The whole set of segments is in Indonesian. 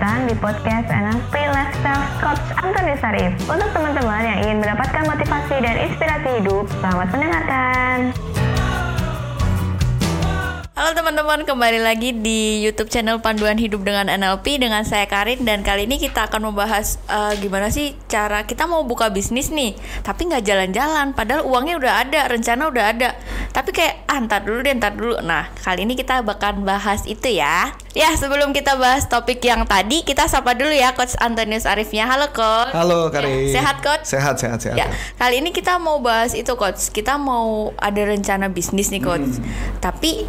datang di podcast NLP Lifestyle Coach Antoni Sarif. Untuk teman-teman yang ingin mendapatkan motivasi dan inspirasi hidup, selamat mendengarkan. Halo teman-teman, kembali lagi di YouTube channel Panduan Hidup dengan NLP dengan saya Karin dan kali ini kita akan membahas uh, gimana sih cara kita mau buka bisnis nih, tapi nggak jalan-jalan, padahal uangnya udah ada, rencana udah ada, tapi kayak ah ntar dulu deh, ntar dulu. Nah kali ini kita bakal bahas itu ya. Ya sebelum kita bahas topik yang tadi, kita sapa dulu ya Coach Antonius Arifnya. Halo Coach. Halo. Ya, sehat Coach? Sehat sehat sehat. Ya kali ini kita mau bahas itu Coach. Kita mau ada rencana bisnis nih Coach, Hmm. tapi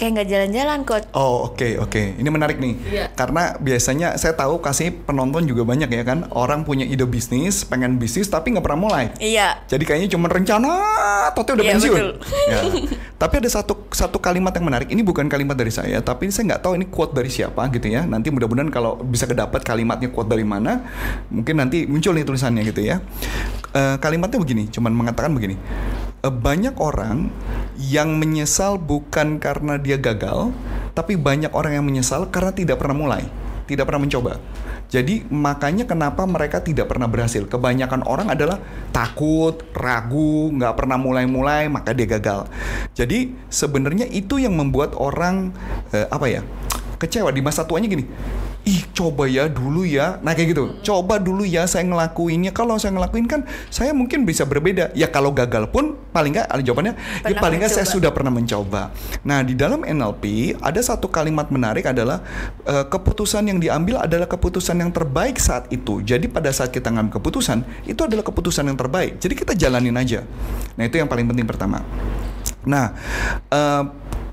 kayak nggak jalan-jalan Coach. Oh oke oke, ini menarik nih. Iya. Karena biasanya saya tahu kasih penonton juga banyak ya kan, orang punya ide bisnis, pengen bisnis tapi nggak pernah mulai. Iya. Jadi kayaknya cuma rencana, atau udah Iya, pensiun. betul. Ya. Tapi ada satu satu kalimat yang menarik. Ini bukan kalimat dari saya, tapi saya nggak tahu ini quote dari siapa gitu ya. Nanti mudah-mudahan kalau bisa kedapat kalimatnya quote dari mana, mungkin nanti muncul nih tulisannya gitu ya. Eh, kalimatnya begini, cuman mengatakan begini. Eh, banyak orang yang menyesal bukan karena dia gagal, tapi banyak orang yang menyesal karena tidak pernah mulai, tidak pernah mencoba. Jadi makanya kenapa mereka tidak pernah berhasil. Kebanyakan orang adalah takut, ragu, nggak pernah mulai-mulai, maka dia gagal. Jadi sebenarnya itu yang membuat orang eh, apa ya kecewa di masa tuanya gini. Ih coba ya dulu ya. Nah kayak gitu. Coba dulu ya saya ngelakuinnya. Kalau saya ngelakuin kan Saya mungkin bisa berbeda. Ya kalau gagal pun Paling nggak ada jawabannya. Ya paling nggak saya sudah pernah mencoba. Nah di dalam NLP Ada satu kalimat menarik adalah eh, Keputusan yang diambil adalah keputusan yang terbaik saat itu. Jadi pada saat kita ngambil keputusan Itu adalah keputusan yang terbaik. Jadi kita jalanin aja. Nah itu yang paling penting pertama. Nah, eh,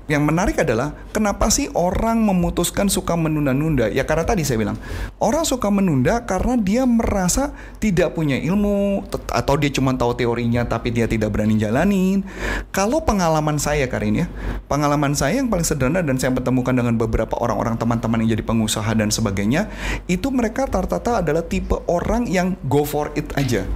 yang menarik adalah kenapa sih orang memutuskan suka menunda-nunda? Ya karena tadi saya bilang orang suka menunda karena dia merasa tidak punya ilmu atau dia cuma tahu teorinya tapi dia tidak berani jalanin. Kalau pengalaman saya Karin ya, pengalaman saya yang paling sederhana dan saya pertemukan dengan beberapa orang-orang teman-teman yang jadi pengusaha dan sebagainya, itu mereka rata-rata adalah tipe orang yang go for it aja.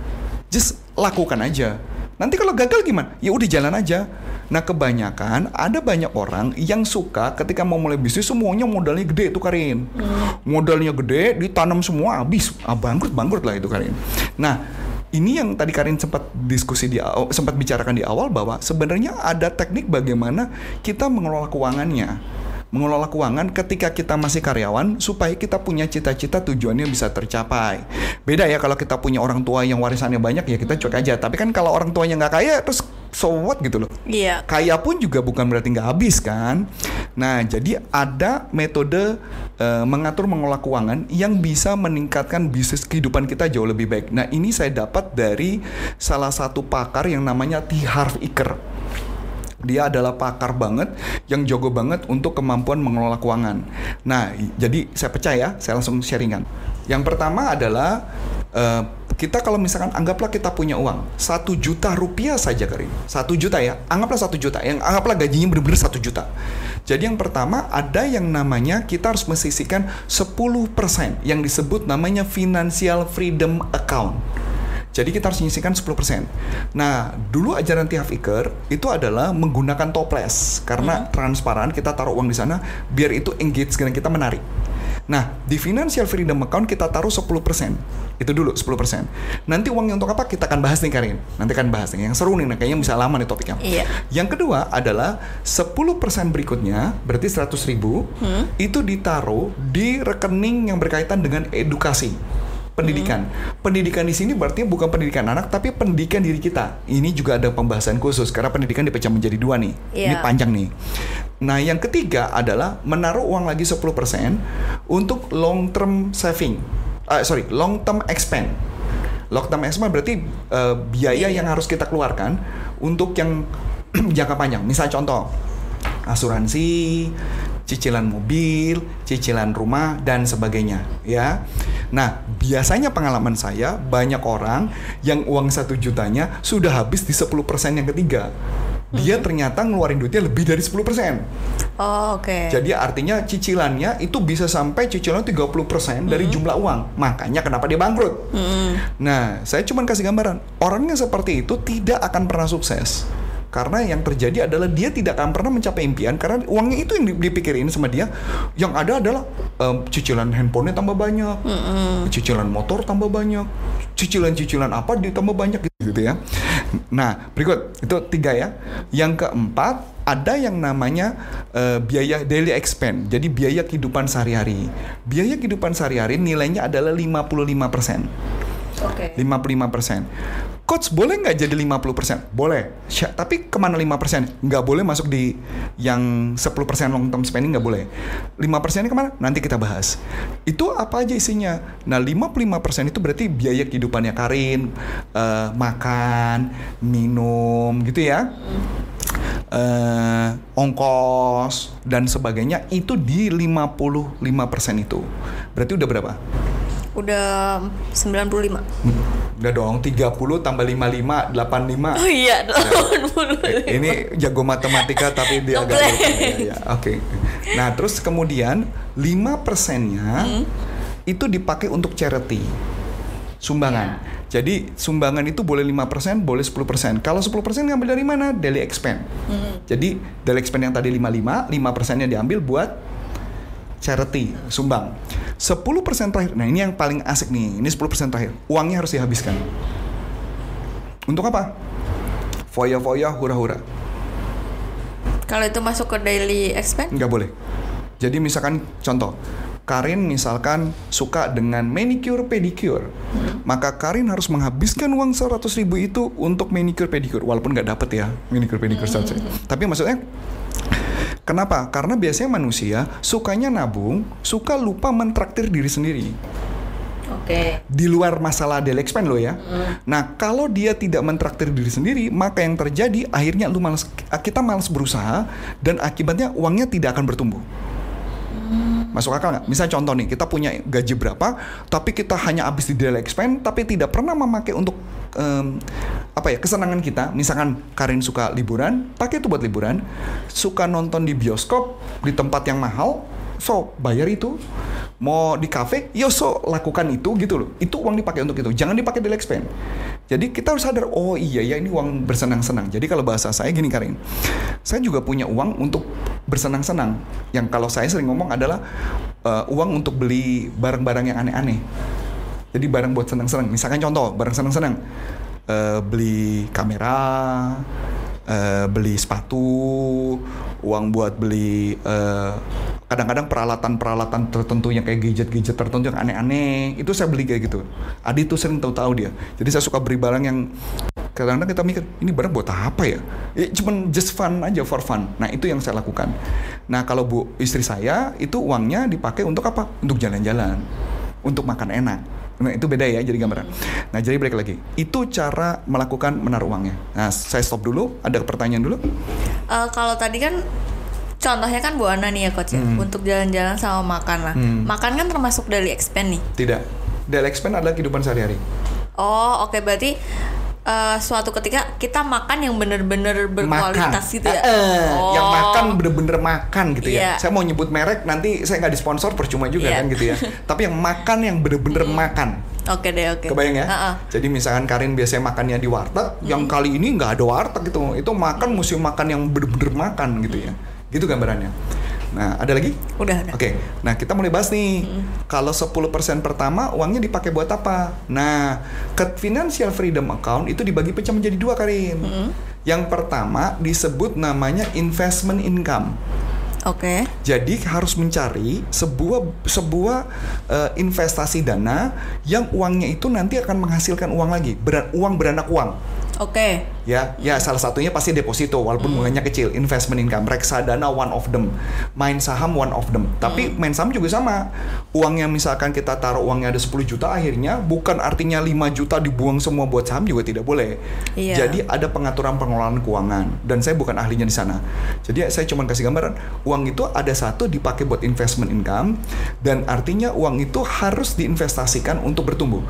Just lakukan aja. Nanti kalau gagal gimana? Ya udah jalan aja. Nah kebanyakan ada banyak orang yang suka ketika mau mulai bisnis semuanya modalnya gede itu Karin. Modalnya gede ditanam semua habis, ah, bangkrut bangkrut lah itu Karin. Nah ini yang tadi Karin sempat diskusi di sempat bicarakan di awal bahwa sebenarnya ada teknik bagaimana kita mengelola keuangannya mengelola keuangan ketika kita masih karyawan supaya kita punya cita-cita tujuannya bisa tercapai. Beda ya kalau kita punya orang tua yang warisannya banyak ya kita cuek aja. Tapi kan kalau orang tuanya nggak kaya terus so what gitu loh. Iya. Kaya pun juga bukan berarti nggak habis kan. Nah jadi ada metode eh, mengatur mengelola keuangan yang bisa meningkatkan bisnis kehidupan kita jauh lebih baik. Nah ini saya dapat dari salah satu pakar yang namanya T. Harv Eker. Dia adalah pakar banget yang jago banget untuk kemampuan mengelola keuangan. Nah, jadi saya percaya, saya langsung sharingan. Yang pertama adalah eh, kita kalau misalkan anggaplah kita punya uang satu juta rupiah saja Karin, satu juta ya, anggaplah satu juta, yang anggaplah gajinya benar-benar satu juta. Jadi yang pertama ada yang namanya kita harus mesisihkan 10% yang disebut namanya financial freedom account. Jadi kita harus menyisihkan 10%. Nah, dulu ajaran Tiaf Iker itu adalah menggunakan toples karena transparan kita taruh uang di sana biar itu engage dengan kita menarik. Nah, di financial freedom account kita taruh 10%. Itu dulu 10%. Nanti uangnya untuk apa? Kita akan bahas nih Karin. Nanti akan bahas nih. Yang seru nih, nah, kayaknya bisa lama nih topiknya. Iya. Yang kedua adalah 10% berikutnya, berarti 100 ribu, itu ditaruh di rekening yang berkaitan dengan edukasi. Pendidikan. Pendidikan di sini berarti bukan pendidikan anak, tapi pendidikan diri kita. Ini juga ada pembahasan khusus, karena pendidikan dipecah menjadi dua nih. Ini Iya. panjang nih. Nah, yang ketiga adalah menaruh uang lagi 10% untuk long term saving. Ah, sorry, long term expand. Long term expand berarti eh, biaya yang harus kita keluarkan untuk yang jangka panjang. Misal contoh, asuransi, cicilan mobil, cicilan rumah dan sebagainya, ya. Nah, biasanya pengalaman saya banyak orang yang uang satu jutanya sudah habis di 10% yang ketiga. Dia ternyata ngeluarin duitnya lebih dari 10%. Oh, oke. Jadi artinya cicilannya itu bisa sampai cicilan 30% dari jumlah uang. Makanya kenapa dia bangkrut. Nah, saya cuma kasih gambaran. Orang yang seperti itu tidak akan pernah sukses. Karena yang terjadi adalah dia tidak akan pernah mencapai impian karena uangnya itu yang dipikirin sama dia. Yang ada adalah em, cicilan handphonenya tambah banyak, cicilan motor tambah banyak, cicilan-cicilan apa ditambah banyak gitu, ya. Nah berikut itu tiga ya. Yang keempat ada yang namanya eh, biaya daily expense. Jadi biaya kehidupan sehari-hari. Biaya kehidupan sehari-hari nilainya adalah 55%. Oke. 55%. Coach boleh nggak jadi 50%? Boleh. Sya- tapi ke mana 5%? Nggak boleh masuk di yang 10% long term spending nggak boleh. 5% ini ke mana? Nanti kita bahas. Itu apa aja isinya? Nah 55% itu berarti biaya kehidupannya Karin, eh, makan, minum gitu ya. eh ongkos dan sebagainya itu di 55% itu. Berarti udah berapa? Udah 95. Udah dong 30 tambah 55 85. Oh iya, 80. Eh, Ini jago matematika tapi dia agak lupa. Ya, ya, Oke. Nah, terus kemudian 5 persennya Hmm. itu dipakai untuk charity. Sumbangan. Ya. Jadi sumbangan itu boleh 5%, boleh 10%. Kalau 10% ngambil dari mana? Daily expense. Hmm. Jadi daily expense yang tadi 55, 5 persennya diambil buat charity, sumbang. 10% terakhir. Nah, ini yang paling asik nih. Ini 10% terakhir. Uangnya harus dihabiskan. Untuk apa? Foya-foya, hura-hura. Kalau itu masuk ke daily expense? Nggak boleh. Jadi misalkan contoh, Karin misalkan suka dengan manicure pedicure, maka Karin harus menghabiskan uang 100 ribu itu untuk manicure pedicure, walaupun nggak dapet ya manicure pedicure saja. Tapi maksudnya Kenapa? Karena biasanya manusia sukanya nabung, suka lupa mentraktir diri sendiri. Oke. Di luar masalah daily expense lo ya. Nah, kalau dia tidak mentraktir diri sendiri, maka yang terjadi akhirnya lu malas kita malas berusaha dan akibatnya uangnya tidak akan bertumbuh. Masuk akal nggak? Misal contoh nih, kita punya gaji berapa, tapi kita hanya habis di daily expense, tapi tidak pernah memakai untuk em, apa ya kesenangan kita. Misalkan Karin suka liburan, pakai itu buat liburan. Suka nonton di bioskop di tempat yang mahal, so bayar itu. Mau di kafe, yo so lakukan itu gitu loh. Itu uang dipakai untuk itu, jangan dipakai daily expense. Jadi kita harus sadar, oh iya ya ini uang bersenang-senang. Jadi kalau bahasa saya gini Karin, saya juga punya uang untuk bersenang-senang. Yang kalau saya sering ngomong adalah eh, uang untuk beli barang-barang yang aneh-aneh. Jadi barang buat senang-senang. Misalkan contoh, barang senang-senang. Eh, beli kamera, eh, beli sepatu, uang buat beli eh, kadang-kadang peralatan-peralatan tertentu yang kayak gadget-gadget tertentu yang aneh-aneh. Itu saya beli kayak gitu. Adi tuh sering tahu-tahu dia. Jadi saya suka beli barang yang kadang-kadang kita mikir ini barang buat apa ya? ya cuman just fun aja for fun. Nah itu yang saya lakukan. Nah kalau bu istri saya itu uangnya dipakai untuk apa? Untuk jalan-jalan, untuk makan enak. Nah itu beda ya jadi gambaran. Nah jadi balik lagi. Itu cara melakukan menaruh uangnya. Nah saya stop dulu. Ada pertanyaan dulu? Eh, kalau tadi kan contohnya kan Bu Ana nih ya coach ya, Hmm. untuk jalan-jalan sama makan lah. Hmm. Makan kan termasuk daily expense nih. Tidak. Daily expense adalah kehidupan sehari-hari. Oh, oke berarti eh, suatu ketika kita makan yang bener-bener berkualitas gitu ya. Eh, eh, oh. Yang makan bener-bener makan gitu Iya. ya. Saya mau nyebut merek nanti saya nggak disponsor percuma juga Iya. kan gitu ya. Tapi yang makan yang bener-bener makan. Oke deh, oke. Kebayang ya? Heeh. Jadi misalkan Karin biasanya makannya di warteg, yang kali ini nggak ada warteg gitu. Itu makan mesti makan yang bener-bener makan gitu ya. Gitu gambarannya. Nah, ada lagi? Udah, udah. Oke, nah kita mulai bahas nih. Kalau 10% pertama uangnya dipakai buat apa? Nah, ke Financial Freedom Account itu dibagi pecah menjadi dua Karin. Yang pertama disebut namanya investment income. Oke. Jadi harus mencari sebuah sebuah eh, investasi dana yang uangnya itu nanti akan menghasilkan uang lagi, beran- uang beranak uang. Oke. Ya, ya salah satunya pasti deposito walaupun bunganya kecil, investment income, reksadana one of them, main saham one of them. Tapi main saham juga sama. Uangnya misalkan kita taruh uangnya ada 10 juta akhirnya bukan artinya 5 juta dibuang semua buat saham juga tidak boleh. Iya. Jadi ada pengaturan pengelolaan keuangan dan saya bukan ahlinya di sana. Jadi saya cuma kasih gambaran, uang itu ada satu dipakai buat investment income dan artinya uang itu harus diinvestasikan untuk bertumbuh.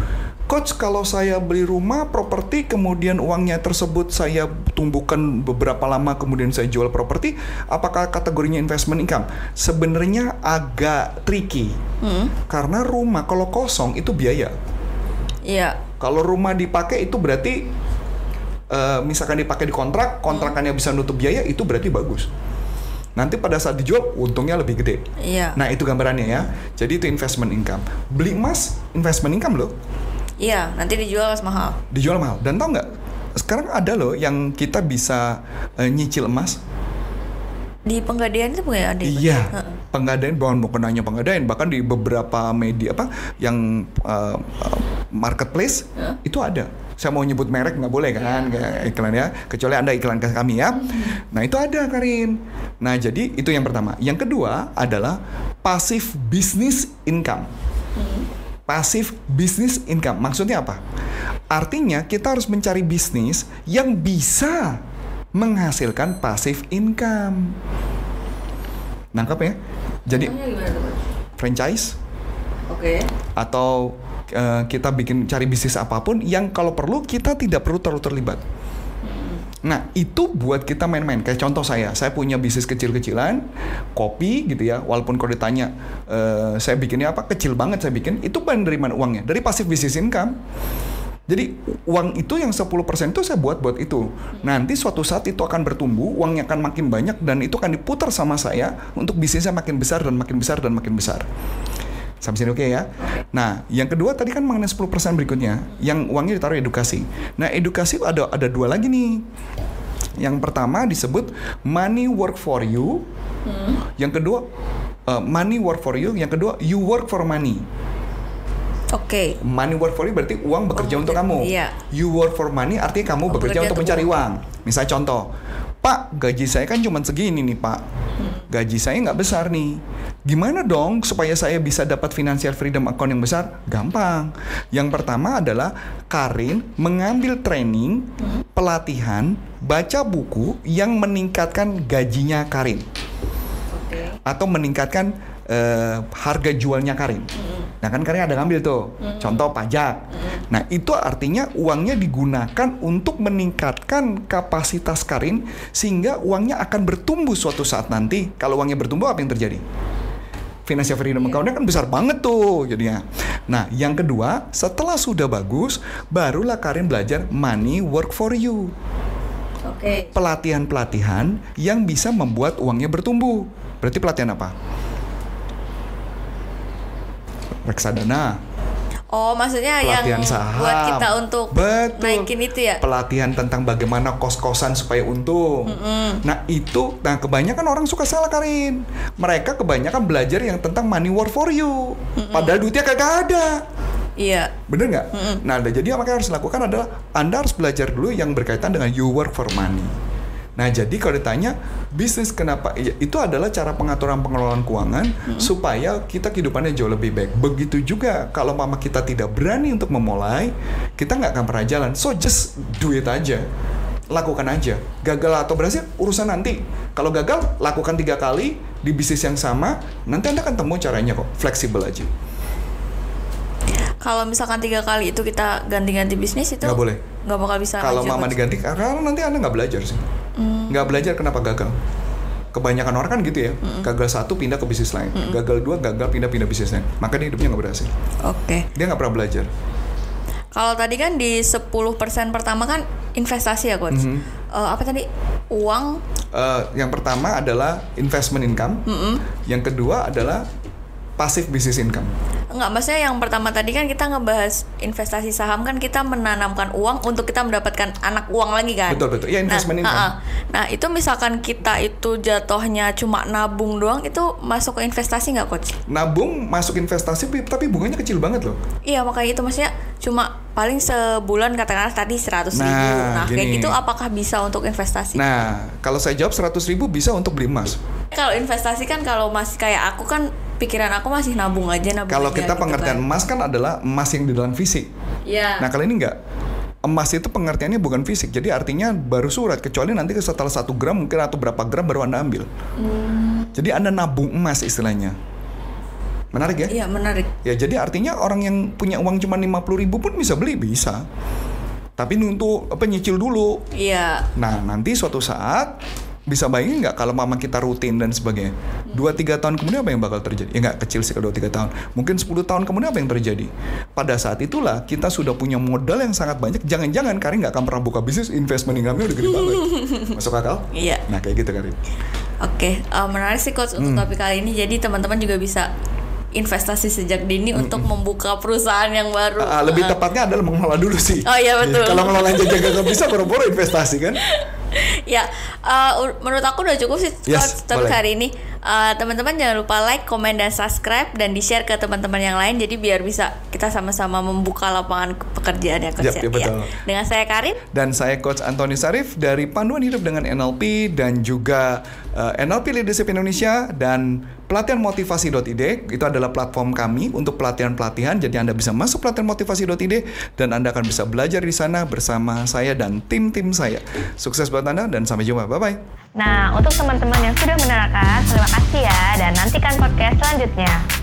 Coach, kalau saya beli rumah, properti, kemudian uangnya tersebut saya tumbuhkan beberapa lama, kemudian saya jual properti, apakah kategorinya investment income? Sebenarnya agak tricky, Hmm. karena rumah kalau kosong itu biaya. Iya. Kalau rumah dipakai itu berarti eh, misalkan dipakai di kontrak, kontrakannya bisa nutup biaya, itu berarti bagus. Nanti pada saat dijual, untungnya lebih gede. Iya. Nah itu gambarannya ya. Jadi itu investment income. Beli emas, investment income loh. Iya, nanti dijual mas mahal. Dijual mahal. Dan tau nggak? Sekarang ada loh yang kita bisa eh, nyicil emas. Di penggadaian itu bukan ada? ya? Iya, penggadaian bukan bukan hanya penggadaian, bahkan di beberapa media apa yang uh, uh, marketplace itu ada. Saya mau nyebut merek nggak boleh kan kayak iklan ya, kecuali anda iklan ke kami ya. Nah itu ada Karin. Nah jadi itu yang pertama. Yang kedua adalah passive business income. Passive business income maksudnya apa? Artinya kita harus mencari bisnis yang bisa menghasilkan passive income. Nangkap ya? Jadi franchise Oke. atau eh, kita bikin cari bisnis apa pun yang kalau perlu kita tidak perlu terlalu terlibat. Nah itu buat kita main-main. Kayak contoh saya, saya punya bisnis kecil-kecilan, kopi gitu ya. Walaupun kalau ditanya eh, saya bikinnya apa, kecil banget saya bikin. Itu mana uangnya? Dari passive business income. Jadi uang itu yang 10% itu saya buat buat itu. Nanti suatu saat itu akan bertumbuh, uangnya akan makin banyak dan itu akan diputar sama saya untuk bisnisnya makin besar dan makin besar dan makin besar. Sampai sini oke ya. Nah, yang kedua tadi kan mengenai 10% berikutnya, yang uangnya ditaruh edukasi. Nah, edukasi ada ada dua lagi nih. Yang pertama disebut money work for you. Yang kedua uh, money work for you. Yang kedua you work for money. Oke. Money work for you berarti uang bekerja Oh, untuk kamu. iya. You work for money artinya kamu Oh, bekerja bekerja untuk mencari uang. uang. Misalnya contoh, Pak, gaji saya kan cuma segini nih Pak. Gaji saya nggak besar nih. Gimana dong supaya saya bisa dapat financial freedom account yang besar? Gampang. Yang pertama adalah Karin mengambil training, pelatihan, baca buku yang meningkatkan gajinya Karin atau meningkatkan eh, harga jualnya Karin. Nah kan Karin ada ngambil tuh, contoh pajak. Nah itu artinya uangnya digunakan untuk meningkatkan kapasitas Karin sehingga uangnya akan bertumbuh suatu saat nanti. Kalau uangnya bertumbuh apa yang terjadi? Financial freedom account-nya kan besar banget tuh jadinya. Nah yang kedua setelah sudah bagus barulah Karin belajar money work for you Oke. pelatihan-pelatihan yang bisa membuat uangnya bertumbuh. Berarti pelatihan apa? Reksadana, Oh, maksudnya yang pelatihan saham. buat kita untuk Betul. naikin itu ya? Pelatihan tentang bagaimana kos-kosan supaya untung. Nah itu, nah kebanyakan orang suka salah Karin. Mereka kebanyakan belajar yang tentang money work for you. Padahal duitnya kagak ada. Iya. Bener nggak? Nah, ada- jadi apa yang harus dilakukan adalah Anda harus belajar dulu yang berkaitan dengan you work for money. Nah, jadi kalau ditanya bisnis kenapa? Ya, itu adalah cara pengaturan pengelolaan keuangan supaya kita kehidupannya jauh lebih baik. Begitu juga kalau mama kita tidak berani untuk memulai, kita nggak akan pernah jalan. So just do it aja. Lakukan aja. Gagal atau berhasil urusan nanti. Kalau gagal, lakukan tiga kali di bisnis yang sama. Nanti anda akan temu caranya kok. Fleksibel aja. Kalau misalkan tiga kali itu kita ganti-ganti bisnis itu Nggak boleh. nggak bakal bisa kalau mama diganti karena nanti anda nggak belajar sih nggak belajar kenapa gagal. Kebanyakan orang kan gitu ya gagal satu pindah ke bisnis lain gagal dua gagal pindah-pindah bisnis lain. Maka dia hidupnya nggak berhasil. Oke. dia nggak pernah belajar. Kalau tadi kan di 10% pertama kan investasi ya, Coach. Mhm. Eh, apa tadi? Uang? Eh, yang pertama adalah investment income. Yang kedua adalah passive business income Enggak, maksudnya yang pertama tadi kan kita ngebahas investasi saham kan kita menanamkan uang untuk kita mendapatkan anak uang lagi kan. Betul, betul. Ya, investment nah, income. ah, ah. Nah, itu misalkan kita itu jatuhnya cuma nabung doang itu masuk ke investasi nggak, coach? nabung masuk investasi tapi bunganya kecil banget loh Iya, makanya itu maksudnya cuma paling sebulan katakanlah tadi 100 ribu. Nah, Nah, kayak gini. gitu apakah bisa untuk investasi? nah kalau saya jawab 100 ribu bisa untuk beli emas Kalau investasi kan kalau masih kayak aku kan pikiran aku masih nabung aja nabung kalau kita gitu pengertian kan. emas kan adalah emas yang di dalam fisik Iya. Nah kali ini enggak. Emas itu pengertiannya bukan fisik, jadi artinya baru surat. Kecuali nanti setelah satu gram mungkin atau berapa gram baru anda ambil. Hmm. Jadi anda nabung emas istilahnya. Menarik ya? Iya, menarik. Ya jadi artinya orang yang punya uang cuma 50 ribu pun bisa beli, bisa. Tapi untuk apa nyicil dulu. Iya. Nah nanti suatu saat bisa bayangin nggak kalau mama kita rutin dan sebagainya? Dua tiga tahun kemudian apa yang bakal terjadi? Ya nggak kecil sih kalau dua tiga tahun. Mungkin 10 tahun kemudian apa yang terjadi? Pada saat itulah kita sudah punya modal yang sangat banyak. Jangan-jangan Karin nggak akan pernah buka bisnis investment income-nya udah gede banget. Masuk akal? Iya. nah kayak gitu Karin. Oke, eh, menarik sih coach Hmm. untuk topik kali ini. Jadi teman-teman juga bisa investasi sejak dini untuk membuka perusahaan yang baru. Ah, lebih Eh, tepatnya adalah mengelola dulu sih. Oh, iya, betul. kalau ngelola aja nggak bisa boro-boro investasi kan ya, eh, u- menurut aku udah cukup sih Yes, coach topik boleh. hari ini. Eh, teman-teman jangan lupa like, komen, dan subscribe dan di share ke teman-teman yang lain. Jadi biar bisa kita sama-sama membuka lapangan pekerjaan ya coach. Yap, ya. ya, betul. Iya. Dengan saya Karin. Dan saya Coach Antoni Sarif dari Panduan Hidup dengan NLP dan juga eh, NLP Leadership Indonesia dan pelatihan motivasi.id itu adalah platform kami untuk pelatihan-pelatihan jadi Anda bisa masuk pelatihan motivasi.id dan Anda akan bisa belajar di sana bersama saya dan tim-tim saya. Sukses buat Anda dan sampai jumpa. Bye bye. Nah, untuk teman-teman yang sudah menerangkan, terima kasih ya dan nantikan podcast selanjutnya.